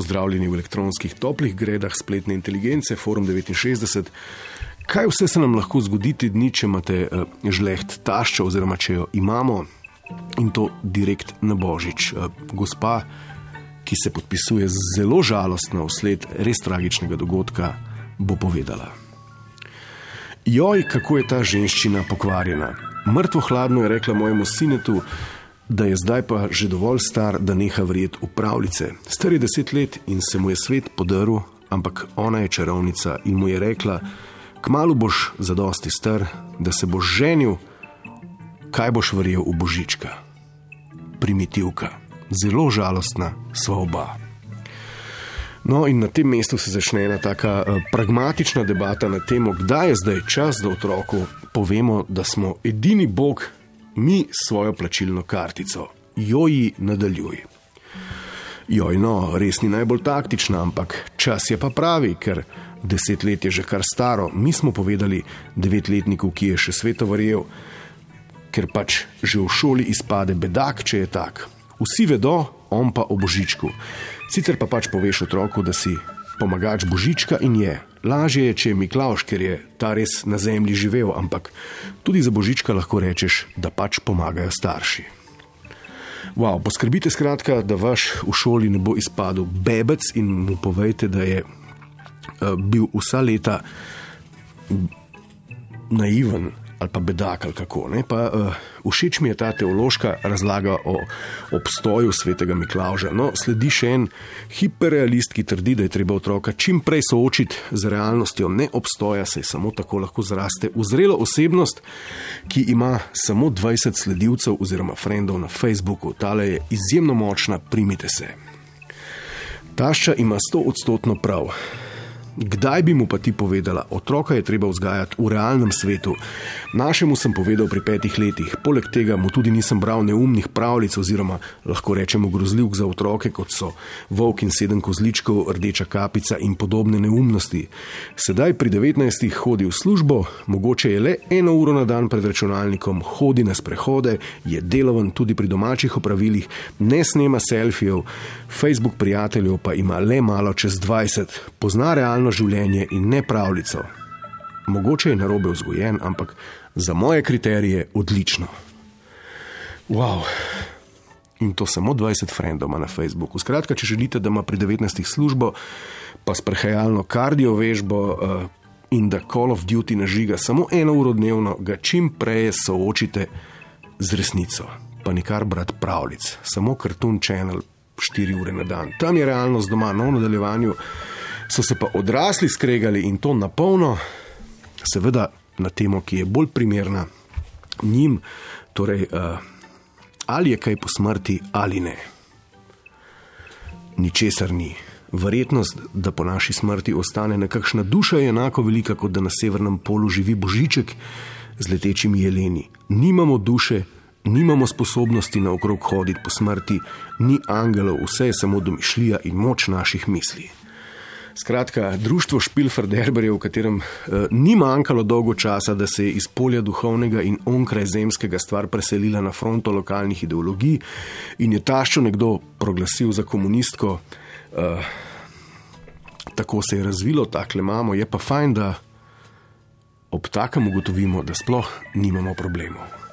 pozdravljeni v elektronskih toplih gredah spletne inteligence, Forum 69. Kaj vse se nam lahko zgodi ti dni, če imate uh, žleht tašča, oziroma če jo imamo in to direkt na božič? Uh, gospa, ki se podpisuje zelo žalostno vsled res tragičnega dogodka, bo povedala. Joj, kako je ta ženščina pokvarjena. Mrtvo hladno je rekla mojemu sinetu, da je zdaj pa že dovolj star, da neha verjeti v pravljice. Star je deset let in se mu je svet podaril, ampak ona je čarovnica in mu je rekla: Kmalo boš zadosti star, da se boš ženil, kaj boš verjel v božička. Primitivka, zelo žalostna, sva oba. No, in na tem mestu se začne ena taka uh, pragmatična debata na temo, kdaj je zdaj čas, da otroku povemo, da smo edini Bog, mi svojo plačilno kartico, joji nadaljuj. Joj, no, res ni najbolj taktična, ampak čas je pa pravi, ker deset let je že kar staro. Mi smo povedali devetletniku, ki je še sveto verjel, ker pač že v šoli izpade bedak, če je tak. Vsi vedo, on pa o božičku. Sicer pa pač poveš otroku, da si pomagač božička in je. Lažje je, če je Miklaš, ker je ta res na zemlji živel, ampak tudi za božička lahko rečeš, da pač pomagajo starši. Wow, poskrbite skratka, da vaš v šoli ne bo izpadel bebec in mu povejte, da je uh, bil vsa leta naiven ali pa bedak ali kako. Pa, uh, všeč mi je ta teološka razlaga o obstoju svetega Miklauža. No, sledi še en hiperrealist, ki trdi, da je treba otroka čim prej soočiti z realnostjo neobstoja, saj samo tako lahko zraste v zrelo osebnost, ki ima samo 20 sledilcev oziroma frendov na Facebooku. Tale je izjemno močna, primite se. Tašča ima 100 odstotno prav. Kdaj bi mu pa ti povedala, otroka je treba vzgajati v realnem svetu? Našemu sem povedal pri petih letih, poleg tega mu tudi nisem bral neumnih pravljic oziroma lahko rečemo grozljivk za otroke, kot so volk in sedem kozličkov, rdeča kapica in podobne neumnosti. Sedaj pri 19. hodi v službo, mogoče je le eno uro na dan pred računalnikom, hodi na sprehode, je delovan tudi pri domačih opravilih, ne snema selfijev, Facebook prijateljev pa ima le malo čez 20, pozna realno realno življenje in ne pravljico. Mogoče je narobe vzgojen, ampak za moje kriterije odlično. Wow. In to samo 20 frendov ima na Facebooku. Skratka, če želite, da ima pri 19 službo, pa sprehajalno kardio vežbo uh, in da Call of Duty nažiga samo eno uro dnevno, ga čim prej soočite z resnico. Pa nikar brat pravljic, samo Cartoon Channel 4 ure na dan. Tam je realnost doma, no v nadaljevanju so se pa odrasli skregali in to na polno, seveda na temo, ki je bolj primerna njim, torej uh, ali je kaj po smrti ali ne. Ničesar ni. Verjetnost, da po naši smrti ostane nekakšna duša, je enako velika, kot da na severnem polu živi božiček z letečimi jeleni. Nimamo duše, nimamo sposobnosti naokrog hoditi po smrti, ni angelov, vse je samo domišljija in moč naših misli. Skratka, društvo Špilferderberjev, v katerem uh, ni manjkalo dolgo časa, da se je iz polja duhovnega in onkraj zemskega stvar preselila na fronto lokalnih ideologij in je taščo nekdo proglasil za komunistko. Uh, tako se je razvilo, tako imamo, je pa fajn, da ob takem ugotovimo, da sploh nimamo problemov.